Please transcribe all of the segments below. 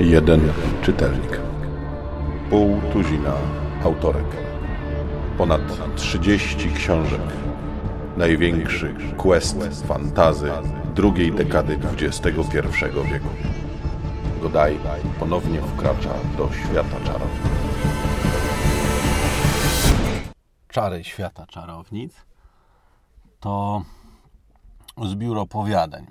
Jeden czytelnik. Pół tuzina autorek. Ponad 30 książek. Największy quest fantazy drugiej dekady XXI wieku. Godaj ponownie wkracza do świata czarów. Czary świata czarownic to zbiór opowiadań.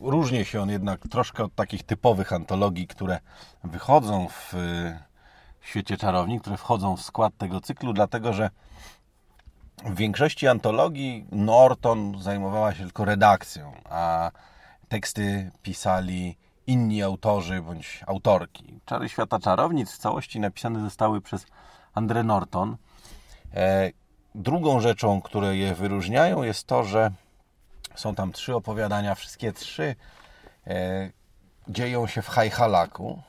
Różni się on jednak troszkę od takich typowych antologii, które wychodzą w świecie czarowni, które wchodzą w skład tego cyklu, dlatego że w większości antologii Norton zajmowała się tylko redakcją, a teksty pisali inni autorzy bądź autorki. Czary świata czarownic w całości napisane zostały przez Andre Norton. E, drugą rzeczą, które je wyróżniają, jest to, że są tam trzy opowiadania, wszystkie trzy e, dzieją się w Hajhalaku.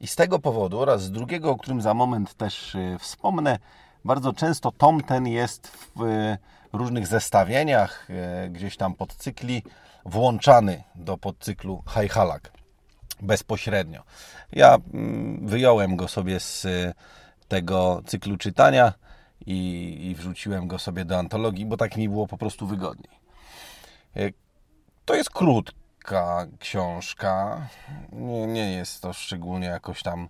I z tego powodu oraz z drugiego, o którym za moment też e, wspomnę, bardzo często tom ten jest w różnych zestawieniach, gdzieś tam podcykli, włączany do podcyklu Hajhalak bezpośrednio. Ja mm, wyjąłem go sobie z tego cyklu czytania i, i wrzuciłem go sobie do antologii, bo tak mi było po prostu wygodniej. E, to jest krótka książka. Nie, nie jest to szczególnie jakoś tam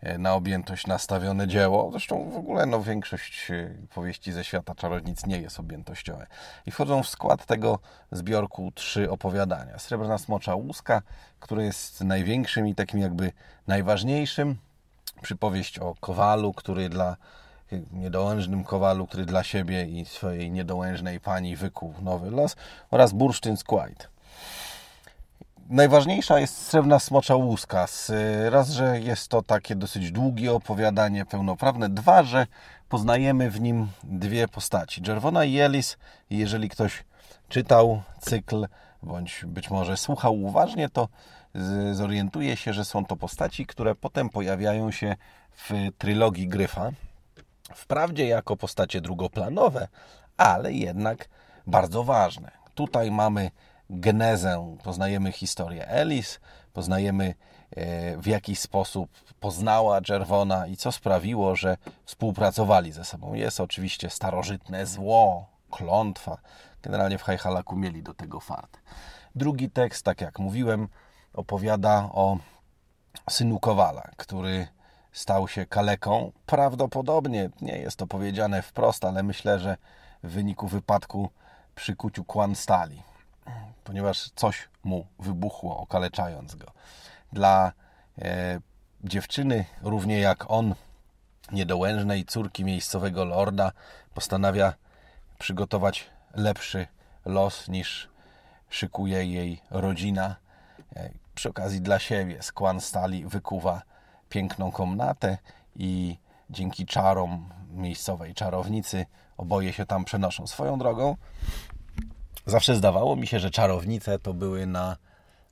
e, na objętość nastawione dzieło. Zresztą w ogóle no, większość e, powieści ze świata czarownic nie jest objętościowe. I wchodzą w skład tego zbiorku trzy opowiadania. Srebrna Smocza Łuska, które jest największym i takim jakby najważniejszym przypowieść o Kowalu, który dla niedołężnym Kowalu, który dla siebie i swojej niedołężnej pani wykuł nowy los oraz bursztyn z Quite. Najważniejsza jest Srebrna Smocza Łuska. Raz, że jest to takie dosyć długie opowiadanie, pełnoprawne. Dwa, że poznajemy w nim dwie postaci. Czerwona i Elis. Jeżeli ktoś czytał cykl, bądź być może słuchał uważnie, to zorientuje się, że są to postaci, które potem pojawiają się w trylogii Gryfa. Wprawdzie jako postacie drugoplanowe, ale jednak bardzo ważne. Tutaj mamy genezę, poznajemy historię Elis, poznajemy e, w jaki sposób poznała Czerwona i co sprawiło, że współpracowali ze sobą. Jest oczywiście starożytne zło, klątwa. Generalnie w Hajhalaku mieli do tego fart. Drugi tekst, tak jak mówiłem, opowiada o synu Kowala, który stał się kaleką. Prawdopodobnie nie jest to powiedziane wprost, ale myślę, że w wyniku wypadku przy kuciu kłan stali, ponieważ coś mu wybuchło, okaleczając go. Dla e, dziewczyny, równie jak on, niedołężnej córki miejscowego lorda, postanawia przygotować lepszy los niż szykuje jej rodzina. E, przy okazji dla siebie z stali wykuwa piękną komnatę i dzięki czarom miejscowej czarownicy oboje się tam przenoszą. Swoją drogą zawsze zdawało mi się, że czarownice to były na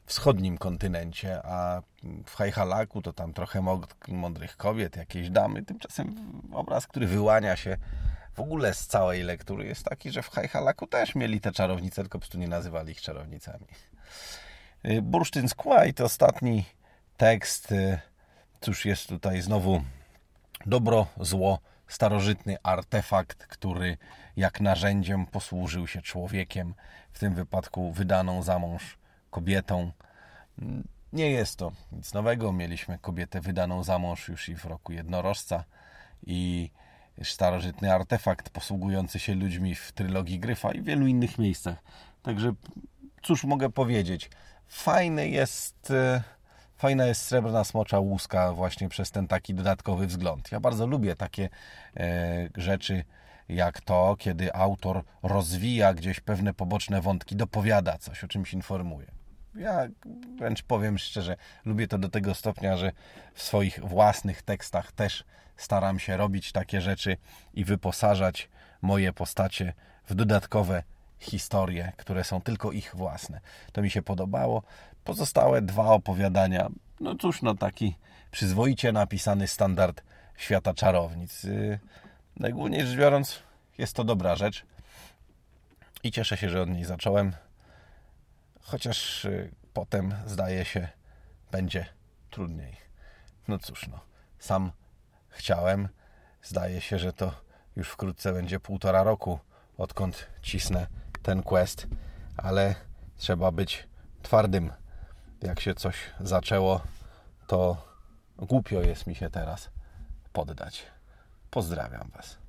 wschodnim kontynencie, a w Hajhalaku to tam trochę mądrych kobiet, jakieś damy. Tymczasem obraz, który wyłania się w ogóle z całej lektury jest taki, że w Hajhalaku też mieli te czarownice, tylko po prostu nie nazywali ich czarownicami. Y, Bursztyn Squad, ostatni tekst y, Cóż jest tutaj znowu dobro, zło, starożytny artefakt, który jak narzędziem posłużył się człowiekiem, w tym wypadku wydaną za mąż kobietą. Nie jest to nic nowego. Mieliśmy kobietę wydaną za mąż już i w roku jednorożca i starożytny artefakt posługujący się ludźmi w trylogii Gryfa i wielu innych miejscach. Także cóż mogę powiedzieć? Fajny jest e, fajna jest srebrna smocza łuska właśnie przez ten taki dodatkowy wzgląd. Ja bardzo lubię takie e, rzeczy jak to, kiedy autor rozwija gdzieś pewne poboczne wątki, dopowiada coś, o czymś informuje. Ja wręcz powiem szczerze, lubię to do tego stopnia, że w swoich własnych tekstach też staram się robić takie rzeczy i wyposażać moje postacie w dodatkowe historie, które są tylko ich własne. To mi się podobało. Pozostałe dwa opowiadania, no cóż, no taki przyzwoicie napisany standard świata czarownic. Yy, najgłówniej rzecz biorąc, jest to dobra rzecz. I cieszę się, że od niej zacząłem. Chociaż y, potem zdaje się, będzie trudniej. No cóż, no. Sam chciałem. Zdaje się, że to już wkrótce będzie półtora roku, odkąd cisnę ten quest, ale trzeba być twardym. Jak się coś zaczęło, to głupio jest mi się teraz poddać. Pozdrawiam Was.